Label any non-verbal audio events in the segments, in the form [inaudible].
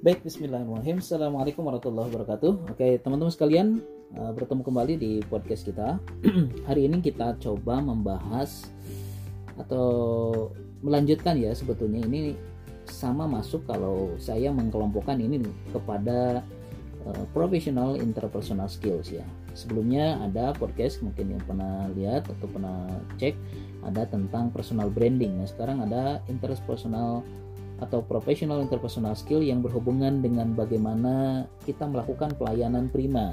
Baik, bismillahirrahmanirrahim. Assalamualaikum warahmatullahi wabarakatuh. Oke, teman-teman sekalian, uh, bertemu kembali di podcast kita. [clears throat] Hari ini kita coba membahas atau melanjutkan ya sebetulnya ini sama masuk kalau saya mengkelompokkan ini kepada uh, professional interpersonal skills ya. Sebelumnya ada podcast mungkin yang pernah lihat atau pernah cek ada tentang personal branding. Nah, sekarang ada interpersonal atau professional interpersonal skill yang berhubungan dengan bagaimana kita melakukan pelayanan prima.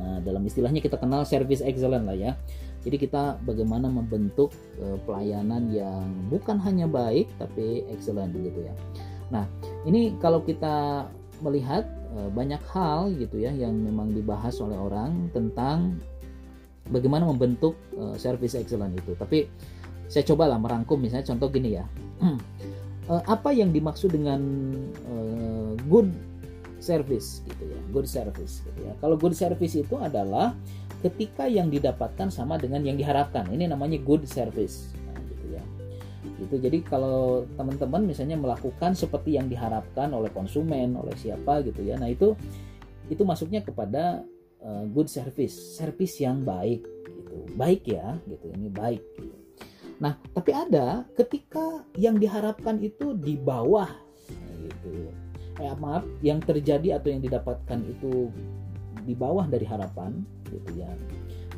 Nah, dalam istilahnya kita kenal service excellent lah ya. Jadi kita bagaimana membentuk uh, pelayanan yang bukan hanya baik tapi excellent gitu ya. Nah, ini kalau kita melihat uh, banyak hal gitu ya yang memang dibahas oleh orang tentang bagaimana membentuk uh, service excellent itu. Tapi saya cobalah merangkum misalnya contoh gini ya. [clears throat] uh, apa yang dimaksud dengan uh, good service gitu ya good service gitu ya. Kalau good service itu adalah ketika yang didapatkan sama dengan yang diharapkan. Ini namanya good service. Nah, gitu ya. Itu jadi kalau teman-teman misalnya melakukan seperti yang diharapkan oleh konsumen oleh siapa gitu ya. Nah itu itu masuknya kepada uh, good service. Service yang baik gitu. Baik ya gitu. Ini baik gitu. Nah, tapi ada ketika yang diharapkan itu di bawah gitu. Eh, maaf, yang terjadi atau yang didapatkan itu di bawah dari harapan gitu ya.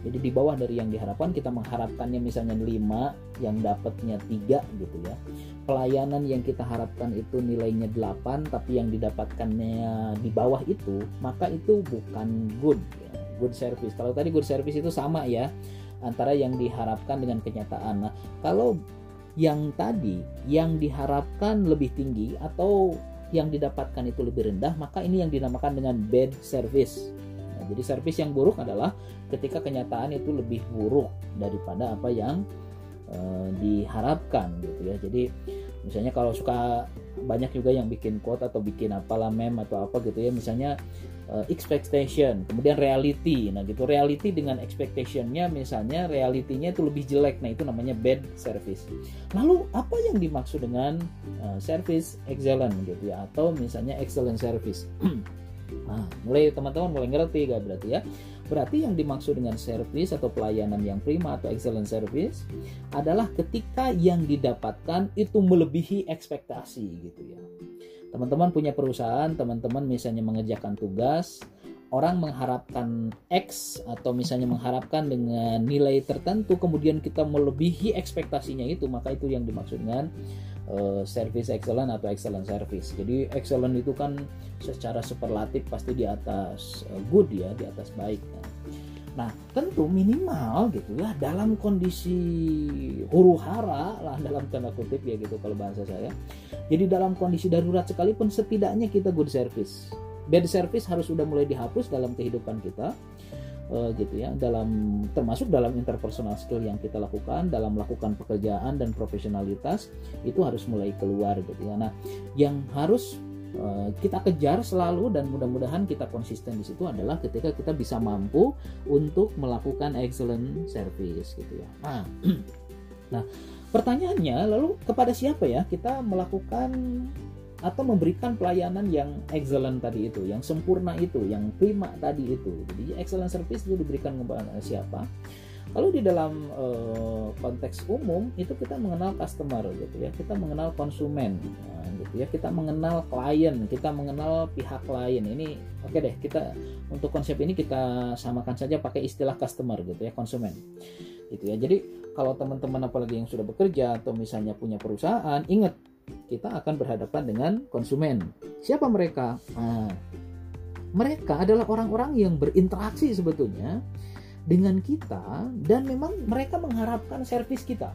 Jadi di bawah dari yang diharapkan kita mengharapkannya misalnya 5 yang dapatnya 3 gitu ya. Pelayanan yang kita harapkan itu nilainya 8 tapi yang didapatkannya di bawah itu, maka itu bukan good ya. Good service. Kalau tadi good service itu sama ya antara yang diharapkan dengan kenyataan. Nah, kalau yang tadi yang diharapkan lebih tinggi atau yang didapatkan itu lebih rendah, maka ini yang dinamakan dengan bad service. Nah, jadi service yang buruk adalah ketika kenyataan itu lebih buruk daripada apa yang e, diharapkan gitu ya. Jadi misalnya kalau suka banyak juga yang bikin quote atau bikin apalah meme atau apa gitu ya, misalnya uh, expectation, kemudian reality. Nah, gitu reality dengan expectationnya misalnya realitinya itu lebih jelek. Nah, itu namanya bad service. Lalu apa yang dimaksud dengan uh, service excellent gitu ya atau misalnya excellent service? [clears throat] nah, mulai teman-teman mulai ngerti gak berarti ya? Berarti yang dimaksud dengan service atau pelayanan yang prima atau excellent service adalah ketika yang didapatkan itu melebihi ekspektasi gitu ya teman-teman punya perusahaan, teman-teman misalnya mengerjakan tugas, orang mengharapkan X atau misalnya mengharapkan dengan nilai tertentu, kemudian kita melebihi ekspektasinya itu, maka itu yang dimaksud dengan uh, service excellent atau excellent service. Jadi excellent itu kan secara superlatif pasti di atas uh, good ya, di atas baik. Nah, Nah, tentu minimal gitu ya dalam kondisi huru hara lah dalam tanda kutip ya gitu kalau bahasa saya. Jadi dalam kondisi darurat sekalipun setidaknya kita good service. Bad service harus sudah mulai dihapus dalam kehidupan kita. Uh, gitu ya dalam termasuk dalam interpersonal skill yang kita lakukan dalam melakukan pekerjaan dan profesionalitas itu harus mulai keluar gitu ya nah yang harus Eh, kita kejar selalu dan mudah-mudahan kita konsisten di situ adalah ketika kita bisa mampu untuk melakukan excellent service gitu ya. Nah, [clears throat] nah pertanyaannya lalu kepada siapa ya kita melakukan atau memberikan pelayanan yang excellent tadi itu, yang sempurna itu, yang prima tadi itu. Jadi excellent service itu diberikan kepada siapa? Kalau di dalam uh, konteks umum itu kita mengenal customer gitu ya, kita mengenal konsumen nah, gitu ya, kita mengenal klien, kita mengenal pihak lain. Ini oke okay deh, kita untuk konsep ini kita samakan saja pakai istilah customer gitu ya, konsumen. Gitu ya. Jadi kalau teman-teman apalagi yang sudah bekerja atau misalnya punya perusahaan, ingat kita akan berhadapan dengan konsumen. Siapa mereka? Nah, mereka adalah orang-orang yang berinteraksi sebetulnya dengan kita dan memang mereka mengharapkan servis kita.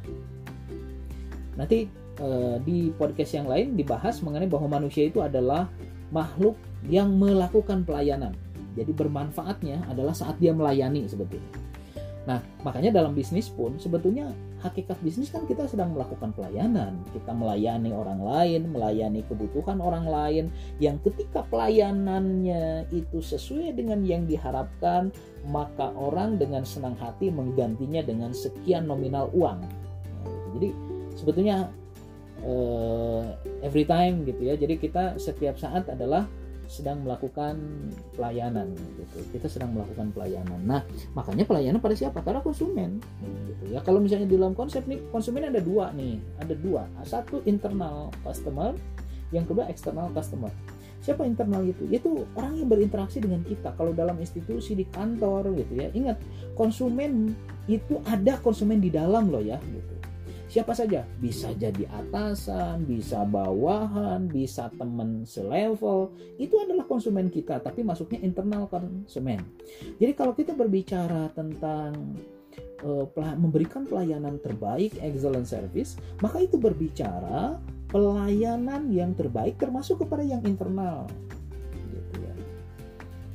Nanti eh, di podcast yang lain dibahas mengenai bahwa manusia itu adalah makhluk yang melakukan pelayanan. Jadi bermanfaatnya adalah saat dia melayani sebetulnya. Nah, makanya dalam bisnis pun sebetulnya hakikat bisnis kan kita sedang melakukan pelayanan. Kita melayani orang lain, melayani kebutuhan orang lain yang ketika pelayanannya itu sesuai dengan yang diharapkan, maka orang dengan senang hati menggantinya dengan sekian nominal uang. Nah, gitu. Jadi sebetulnya uh, every time gitu ya. Jadi kita setiap saat adalah sedang melakukan pelayanan gitu. Kita sedang melakukan pelayanan. Nah makanya pelayanan pada siapa? Pada konsumen gitu ya. Kalau misalnya di dalam konsep nih konsumen ada dua nih ada dua. Satu internal customer yang kedua eksternal customer. Siapa internal itu? Itu orang yang berinteraksi dengan kita. Kalau dalam institusi di kantor gitu ya. Ingat konsumen itu ada konsumen di dalam loh ya gitu siapa saja. Bisa jadi atasan bisa bawahan bisa teman selevel. Itu adalah konsumen kita tapi masuknya internal konsumen. Jadi kalau kita berbicara tentang uh, memberikan pelayanan terbaik excellent service maka itu berbicara pelayanan yang terbaik termasuk kepada yang internal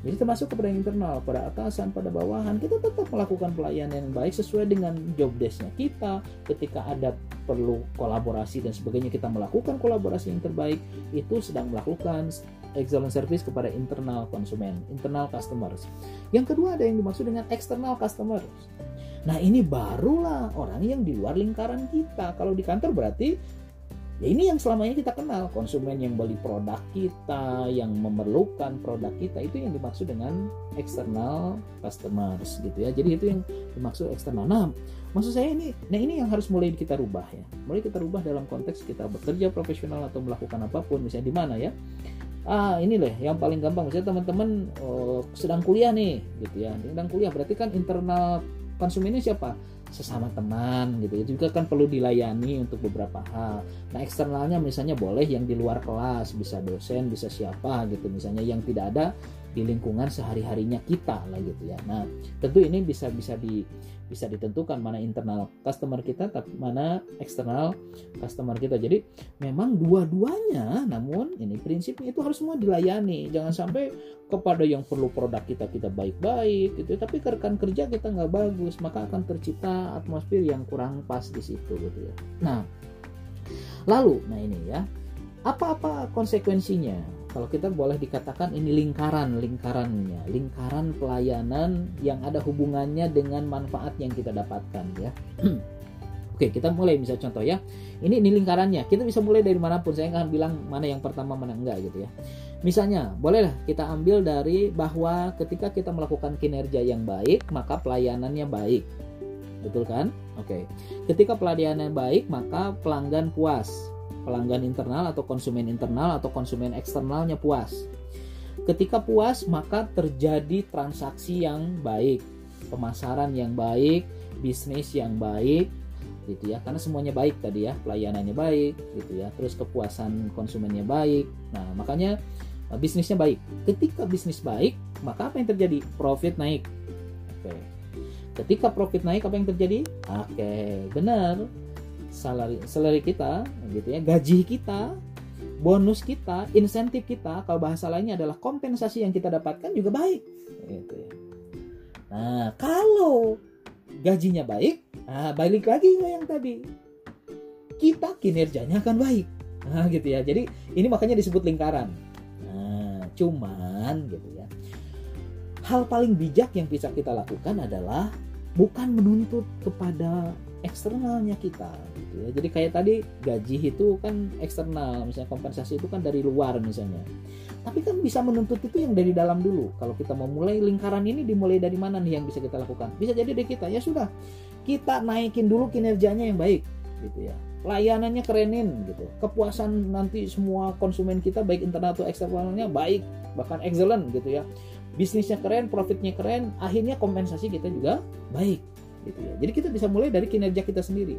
jadi termasuk kepada internal pada atasan pada bawahan kita tetap melakukan pelayanan yang baik sesuai dengan job desknya kita. Ketika ada perlu kolaborasi dan sebagainya kita melakukan kolaborasi yang terbaik itu sedang melakukan excellent service kepada internal konsumen internal customers. Yang kedua ada yang dimaksud dengan external customers. Nah ini barulah orang yang di luar lingkaran kita. Kalau di kantor berarti Ya ini yang selama ini kita kenal, konsumen yang beli produk kita, yang memerlukan produk kita itu yang dimaksud dengan external customers gitu ya. Jadi itu yang dimaksud eksternal. Nah, maksud saya ini nah ini yang harus mulai kita rubah ya. Mulai kita rubah dalam konteks kita bekerja profesional atau melakukan apa pun misalnya di mana ya. Ah, ini loh yang paling gampang misalnya teman-teman oh, sedang kuliah nih gitu ya. Sedang kuliah berarti kan internal konsumennya siapa? Sesama teman gitu itu juga kan perlu dilayani untuk beberapa hal. Nah eksternalnya misalnya boleh yang di luar kelas bisa dosen bisa siapa gitu. Misalnya yang tidak ada di lingkungan sehari-harinya kita lah gitu ya. Nah, tentu ini bisa bisa di bisa ditentukan mana internal customer kita tapi mana eksternal customer kita. Jadi memang dua-duanya namun ini prinsipnya itu harus semua dilayani. Jangan sampai kepada yang perlu produk kita kita baik-baik gitu tapi ke rekan kerja kita nggak bagus maka akan tercipta atmosfer yang kurang pas di situ gitu ya. Nah, lalu nah ini ya apa-apa konsekuensinya kalau kita boleh dikatakan ini lingkaran lingkarannya lingkaran pelayanan yang ada hubungannya dengan manfaat yang kita dapatkan ya [clears throat] Oke, kita mulai bisa contoh ya. Ini ini lingkarannya. Kita bisa mulai dari mana pun. Saya nggak bilang mana yang pertama mana enggak gitu ya. Misalnya, bolehlah kita ambil dari bahwa ketika kita melakukan kinerja yang baik, maka pelayanannya baik. Betul kan? Oke. Ketika pelayanannya baik, maka pelanggan puas pelanggan internal atau konsumen internal atau konsumen eksternalnya puas. Ketika puas, maka terjadi transaksi yang baik, pemasaran yang baik, bisnis yang baik, gitu ya. Karena semuanya baik tadi ya, pelayanannya baik, gitu ya. Terus kepuasan konsumennya baik. Nah, makanya eh, bisnisnya baik. Ketika bisnis baik, maka apa yang terjadi? Profit naik. Oke. Ketika profit naik, apa yang terjadi? Oke, benar salary salary kita gitu ya gaji kita bonus kita insentif kita kalau bahasa lainnya adalah kompensasi yang kita dapatkan juga baik gitu ya. nah kalau gajinya baik nah balik lagi yang tadi. Kita kinerjanya akan baik nah gitu ya. Jadi ini makanya disebut lingkaran. Nah cuman gitu ya hal paling bijak yang bisa kita lakukan adalah bukan menuntut kepada eksternalnya kita gitu ya. Jadi kayak tadi gaji itu kan eksternal, misalnya kompensasi itu kan dari luar misalnya. Tapi kan bisa menuntut itu yang dari dalam dulu. Kalau kita mau mulai lingkaran ini dimulai dari mana nih yang bisa kita lakukan? Bisa jadi dari kita. Ya sudah. Kita naikin dulu kinerjanya yang baik gitu ya. Layanannya kerenin gitu. Kepuasan nanti semua konsumen kita baik internal atau eksternalnya baik, bahkan excellent gitu ya. Bisnisnya keren, profitnya keren, akhirnya kompensasi kita juga baik gitu ya. Jadi kita bisa mulai dari kinerja kita sendiri.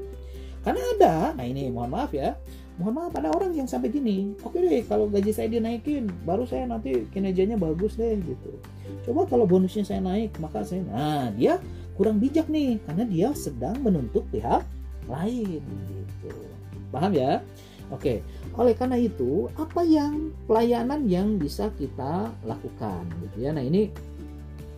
Karena ada, nah ini mohon maaf ya, mohon maaf ada orang yang sampai gini, oke deh kalau gaji saya dinaikin, baru saya nanti kinerjanya bagus deh gitu. Coba kalau bonusnya saya naik, maka saya, nah dia kurang bijak nih, karena dia sedang menuntut pihak lain gitu. Paham ya? Oke, oleh karena itu apa yang pelayanan yang bisa kita lakukan gitu ya. Nah ini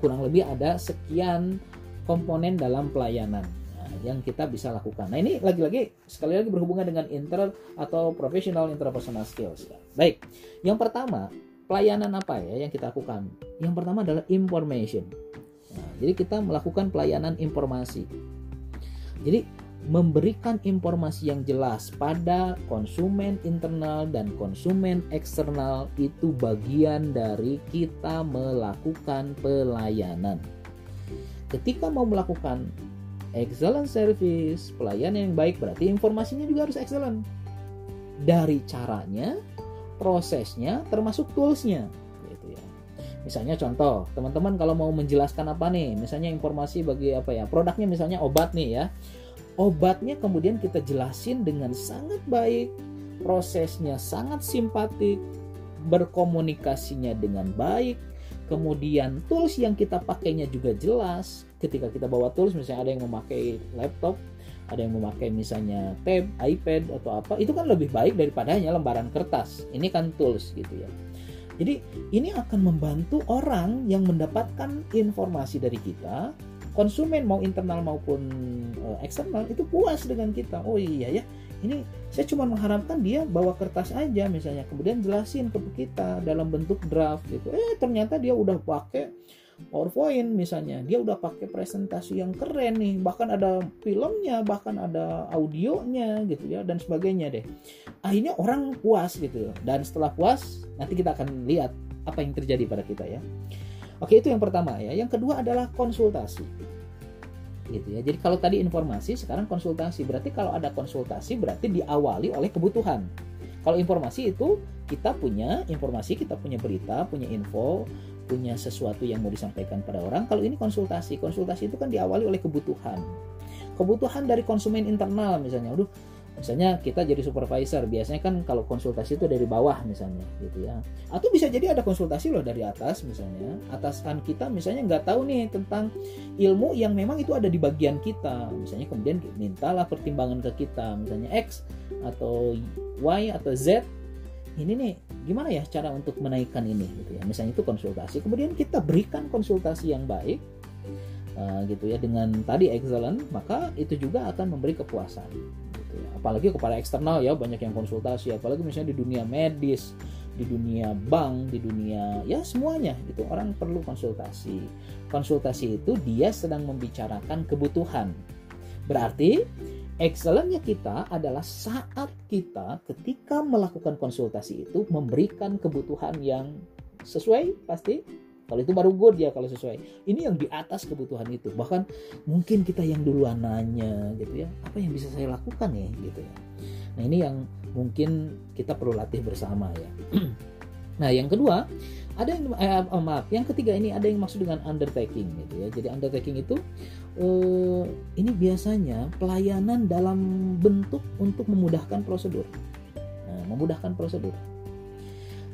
kurang lebih ada sekian komponen dalam pelayanan nah, yang kita bisa lakukan. Nah ini lagi-lagi sekali lagi berhubungan dengan inter atau professional interpersonal skills. Baik, yang pertama pelayanan apa ya yang kita lakukan? Yang pertama adalah information. Nah, jadi kita melakukan pelayanan informasi. Jadi memberikan informasi yang jelas pada konsumen internal dan konsumen eksternal itu bagian dari kita melakukan pelayanan. Ketika mau melakukan excellent service, pelayanan yang baik berarti informasinya juga harus excellent. Dari caranya, prosesnya, termasuk toolsnya. Gitu ya. Misalnya contoh, teman-teman kalau mau menjelaskan apa nih, misalnya informasi bagi apa ya, produknya misalnya obat nih ya obatnya kemudian kita jelasin dengan sangat baik, prosesnya sangat simpatik, berkomunikasinya dengan baik, kemudian tools yang kita pakainya juga jelas. Ketika kita bawa tools, misalnya ada yang memakai laptop, ada yang memakai misalnya tab, iPad atau apa, itu kan lebih baik daripada hanya lembaran kertas. Ini kan tools gitu ya. Jadi ini akan membantu orang yang mendapatkan informasi dari kita konsumen mau internal maupun uh, eksternal itu puas dengan kita oh iya ya ini saya cuma mengharapkan dia bawa kertas aja misalnya. Kemudian jelasin ke kita dalam bentuk draft gitu. Eh ternyata dia udah pakai PowerPoint misalnya. Dia udah pakai presentasi yang keren nih. Bahkan ada filmnya bahkan ada audionya gitu ya dan sebagainya deh. Akhirnya orang puas gitu. Dan setelah puas nanti kita akan lihat apa yang terjadi pada kita ya. Oke, itu yang pertama ya. Yang kedua adalah konsultasi. Gitu ya. Jadi kalau tadi informasi, sekarang konsultasi. Berarti kalau ada konsultasi berarti diawali oleh kebutuhan. Kalau informasi itu kita punya informasi, kita punya berita, punya info, punya sesuatu yang mau disampaikan pada orang. Kalau ini konsultasi, konsultasi itu kan diawali oleh kebutuhan. Kebutuhan dari konsumen internal misalnya. Aduh, misalnya kita jadi supervisor biasanya kan kalau konsultasi itu dari bawah misalnya gitu ya. Atau bisa jadi ada konsultasi loh dari atas misalnya. Atasan kita misalnya nggak tahu nih tentang ilmu yang memang itu ada di bagian kita. Misalnya kemudian mintalah pertimbangan ke kita misalnya X atau Y atau Z. Ini nih gimana ya cara untuk menaikkan ini gitu ya. Misalnya itu konsultasi kemudian kita berikan konsultasi yang baik uh, gitu ya dengan tadi excellent maka itu juga akan memberi kepuasan gitu ya. apalagi kepada eksternal ya banyak yang konsultasi. Apalagi misalnya di dunia medis di dunia bank di dunia ya semuanya gitu. Orang perlu konsultasi. Konsultasi itu dia sedang membicarakan kebutuhan. Berarti excellentnya kita adalah saat kita ketika melakukan konsultasi itu memberikan kebutuhan yang sesuai pasti kalau itu baru good ya kalau sesuai. Ini yang di atas kebutuhan itu. Bahkan mungkin kita yang duluan nanya gitu ya, apa yang bisa saya lakukan ya gitu ya. Nah, ini yang mungkin kita perlu latih bersama ya. [clears throat] nah, yang kedua, ada yang eh, oh, maaf, yang ketiga ini ada yang maksud dengan undertaking gitu ya. Jadi undertaking itu eh, ini biasanya pelayanan dalam bentuk untuk memudahkan prosedur. Nah, memudahkan prosedur.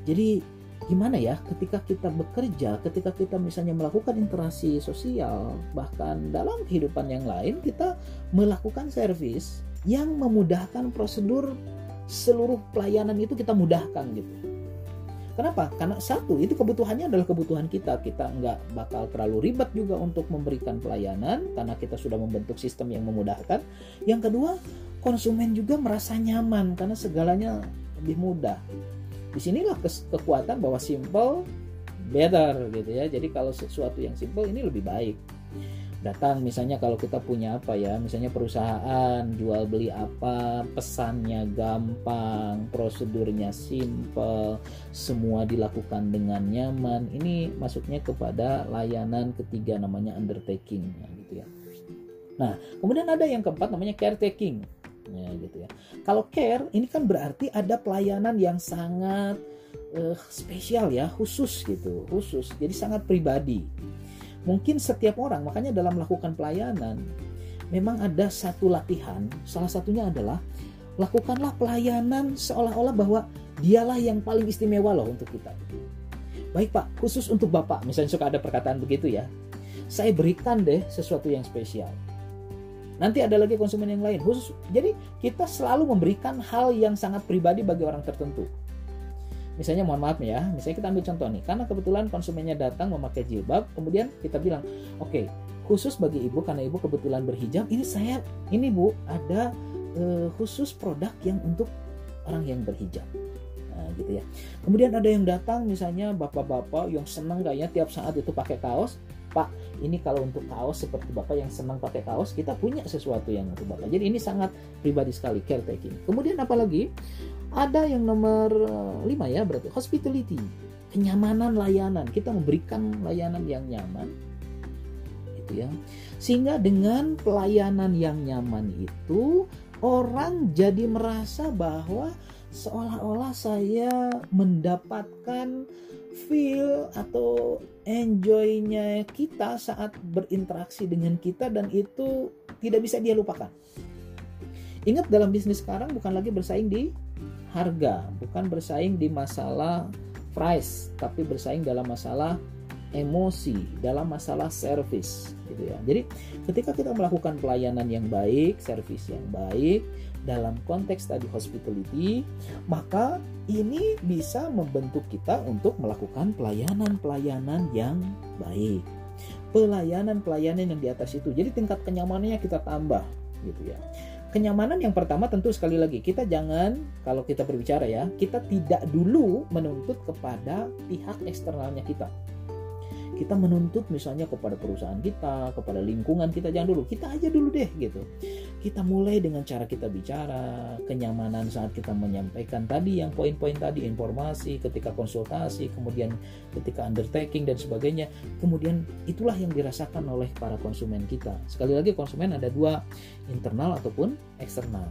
Jadi gimana ya ketika kita bekerja, ketika kita misalnya melakukan interaksi sosial, bahkan dalam kehidupan yang lain kita melakukan servis yang memudahkan prosedur seluruh pelayanan itu kita mudahkan gitu. Kenapa? Karena satu itu kebutuhannya adalah kebutuhan kita. Kita nggak bakal terlalu ribet juga untuk memberikan pelayanan karena kita sudah membentuk sistem yang memudahkan. Yang kedua, konsumen juga merasa nyaman karena segalanya lebih mudah di sinilah kekuatan bahwa simple better gitu ya. Jadi kalau sesuatu yang simple ini lebih baik. Datang misalnya kalau kita punya apa ya misalnya perusahaan jual beli apa pesannya gampang prosedurnya simple semua dilakukan dengan nyaman ini masuknya kepada layanan ketiga namanya undertaking gitu ya. Nah kemudian ada yang keempat namanya caretaking ya gitu ya. Kalau care ini kan berarti ada pelayanan yang sangat uh, spesial ya, khusus gitu, khusus. Jadi sangat pribadi. Mungkin setiap orang makanya dalam melakukan pelayanan memang ada satu latihan, salah satunya adalah lakukanlah pelayanan seolah-olah bahwa dialah yang paling istimewa loh untuk kita. Baik Pak, khusus untuk Bapak, misalnya suka ada perkataan begitu ya. Saya berikan deh sesuatu yang spesial Nanti ada lagi konsumen yang lain. Khusus jadi kita selalu memberikan hal yang sangat pribadi bagi orang tertentu. Misalnya mohon maaf ya, misalnya kita ambil contoh nih, karena kebetulan konsumennya datang memakai jilbab, kemudian kita bilang, oke, okay, khusus bagi ibu karena ibu kebetulan berhijab, ini saya, ini bu ada uh, khusus produk yang untuk orang yang berhijab. Nah, gitu ya. Kemudian ada yang datang misalnya bapak-bapak yang senang kayaknya tiap saat itu pakai kaos, Pak ini kalau untuk kaos seperti bapak yang senang pakai kaos kita punya sesuatu yang untuk bapak. Jadi ini sangat pribadi sekali caretaking. Kemudian apalagi? Ada yang nomor eh, lima ya berarti hospitality. Kenyamanan layanan. Kita memberikan layanan yang nyaman. Gitu ya. Sehingga dengan pelayanan yang nyaman itu orang jadi merasa bahwa seolah-olah saya mendapatkan feel atau enjoynya kita saat berinteraksi dengan kita dan itu tidak bisa dia lupakan. Ingat dalam bisnis sekarang bukan lagi bersaing di harga, bukan bersaing di masalah price, tapi bersaing dalam masalah emosi, dalam masalah service gitu ya. Jadi ketika kita melakukan pelayanan yang baik, service yang baik dalam konteks tadi hospitality, maka ini bisa membentuk kita untuk melakukan pelayanan-pelayanan yang baik. Pelayanan-pelayanan yang di atas itu. Jadi tingkat kenyamanannya kita tambah gitu ya. Kenyamanan yang pertama tentu sekali lagi kita jangan kalau kita berbicara ya, kita tidak dulu menuntut kepada pihak eksternalnya kita kita menuntut misalnya kepada perusahaan kita, kepada lingkungan kita jangan dulu, kita aja dulu deh gitu. Kita mulai dengan cara kita bicara, kenyamanan saat kita menyampaikan tadi yang poin-poin tadi informasi ketika konsultasi, kemudian ketika undertaking dan sebagainya. Kemudian itulah yang dirasakan oleh para konsumen kita. Sekali lagi konsumen ada dua, internal ataupun eksternal.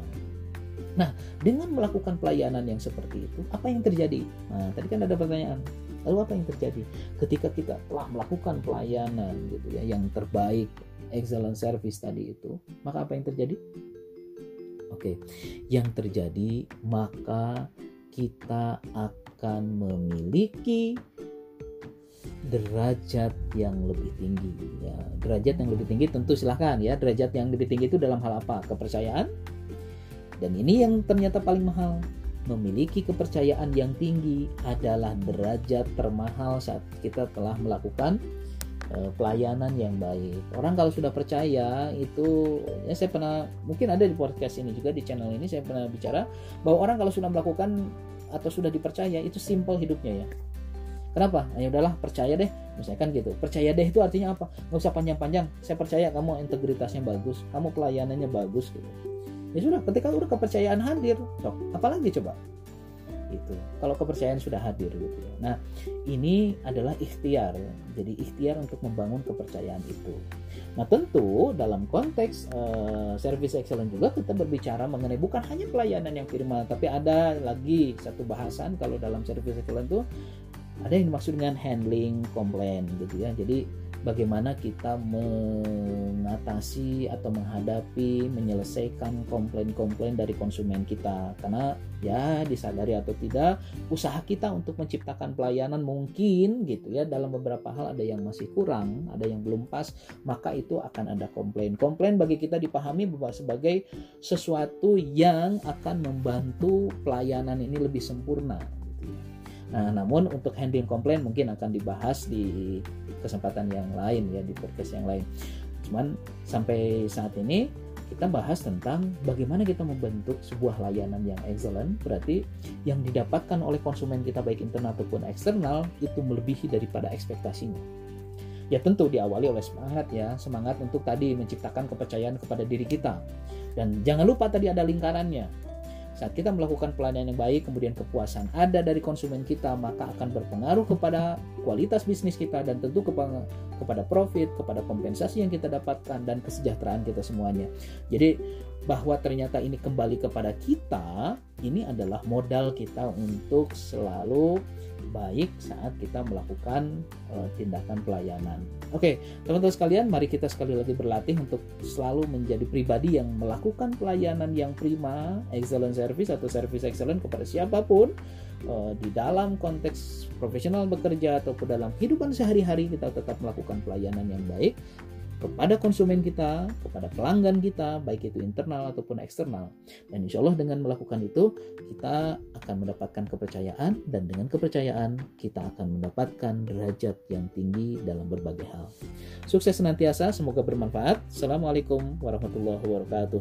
Nah, dengan melakukan pelayanan yang seperti itu, apa yang terjadi? Nah, tadi kan ada pertanyaan, lalu apa yang terjadi? Ketika kita telah melakukan pelayanan gitu ya, yang terbaik, excellent service tadi itu, maka apa yang terjadi? Oke, yang terjadi maka kita akan memiliki derajat yang lebih tinggi ya derajat yang lebih tinggi tentu silahkan ya derajat yang lebih tinggi itu dalam hal apa kepercayaan dan ini yang ternyata paling mahal. Memiliki kepercayaan yang tinggi adalah derajat termahal saat kita telah melakukan uh, pelayanan yang baik. Orang kalau sudah percaya itu ya saya pernah mungkin ada di podcast ini juga di channel ini saya pernah bicara bahwa orang kalau sudah melakukan atau sudah dipercaya itu simple hidupnya ya. Kenapa? Ya udahlah percaya deh. Misalkan gitu. Percaya deh itu artinya apa? Nggak usah panjang-panjang. Saya percaya kamu integritasnya bagus, kamu pelayanannya bagus gitu ya sudah ketika udah kepercayaan hadir sok apalagi coba itu kalau kepercayaan sudah hadir gitu ya. Nah, ini adalah ikhtiar. Jadi ikhtiar untuk membangun kepercayaan itu. Nah, tentu dalam konteks uh, service excellence juga kita berbicara mengenai bukan hanya pelayanan yang firman, tapi ada lagi satu bahasan kalau dalam service excellence itu ada yang dimaksud dengan handling komplain gitu ya. Jadi bagaimana kita mengatasi atau menghadapi menyelesaikan komplain-komplain dari konsumen kita karena ya disadari atau tidak usaha kita untuk menciptakan pelayanan mungkin gitu ya dalam beberapa hal ada yang masih kurang ada yang belum pas maka itu akan ada komplain komplain bagi kita dipahami bahwa sebagai sesuatu yang akan membantu pelayanan ini lebih sempurna gitu ya. Nah, namun untuk handling komplain mungkin akan dibahas di kesempatan yang lain ya di podcast yang lain. Cuman sampai saat ini kita bahas tentang bagaimana kita membentuk sebuah layanan yang excellent berarti yang didapatkan oleh konsumen kita baik internal ataupun eksternal itu melebihi daripada ekspektasinya. Ya tentu diawali oleh semangat ya semangat untuk tadi menciptakan kepercayaan kepada diri kita. Dan jangan lupa tadi ada lingkarannya saat kita melakukan pelayanan yang baik, kemudian kepuasan ada dari konsumen kita, maka akan berpengaruh kepada kualitas bisnis kita dan tentu kepada profit, kepada kompensasi yang kita dapatkan dan kesejahteraan kita semuanya. Jadi bahwa ternyata ini kembali kepada kita, ini adalah modal kita untuk selalu baik saat kita melakukan uh, tindakan pelayanan. Oke, teman-teman sekalian, mari kita sekali lagi berlatih untuk selalu menjadi pribadi yang melakukan pelayanan yang prima, excellent service atau service excellent kepada siapa pun uh, di dalam konteks profesional bekerja ataupun dalam kehidupan sehari-hari kita tetap melakukan pelayanan yang baik kepada konsumen kita, kepada pelanggan kita, baik itu internal ataupun eksternal. Dan insya Allah dengan melakukan itu, kita akan mendapatkan kepercayaan dan dengan kepercayaan kita akan mendapatkan derajat yang tinggi dalam berbagai hal. Sukses senantiasa, semoga bermanfaat. Assalamualaikum warahmatullahi wabarakatuh.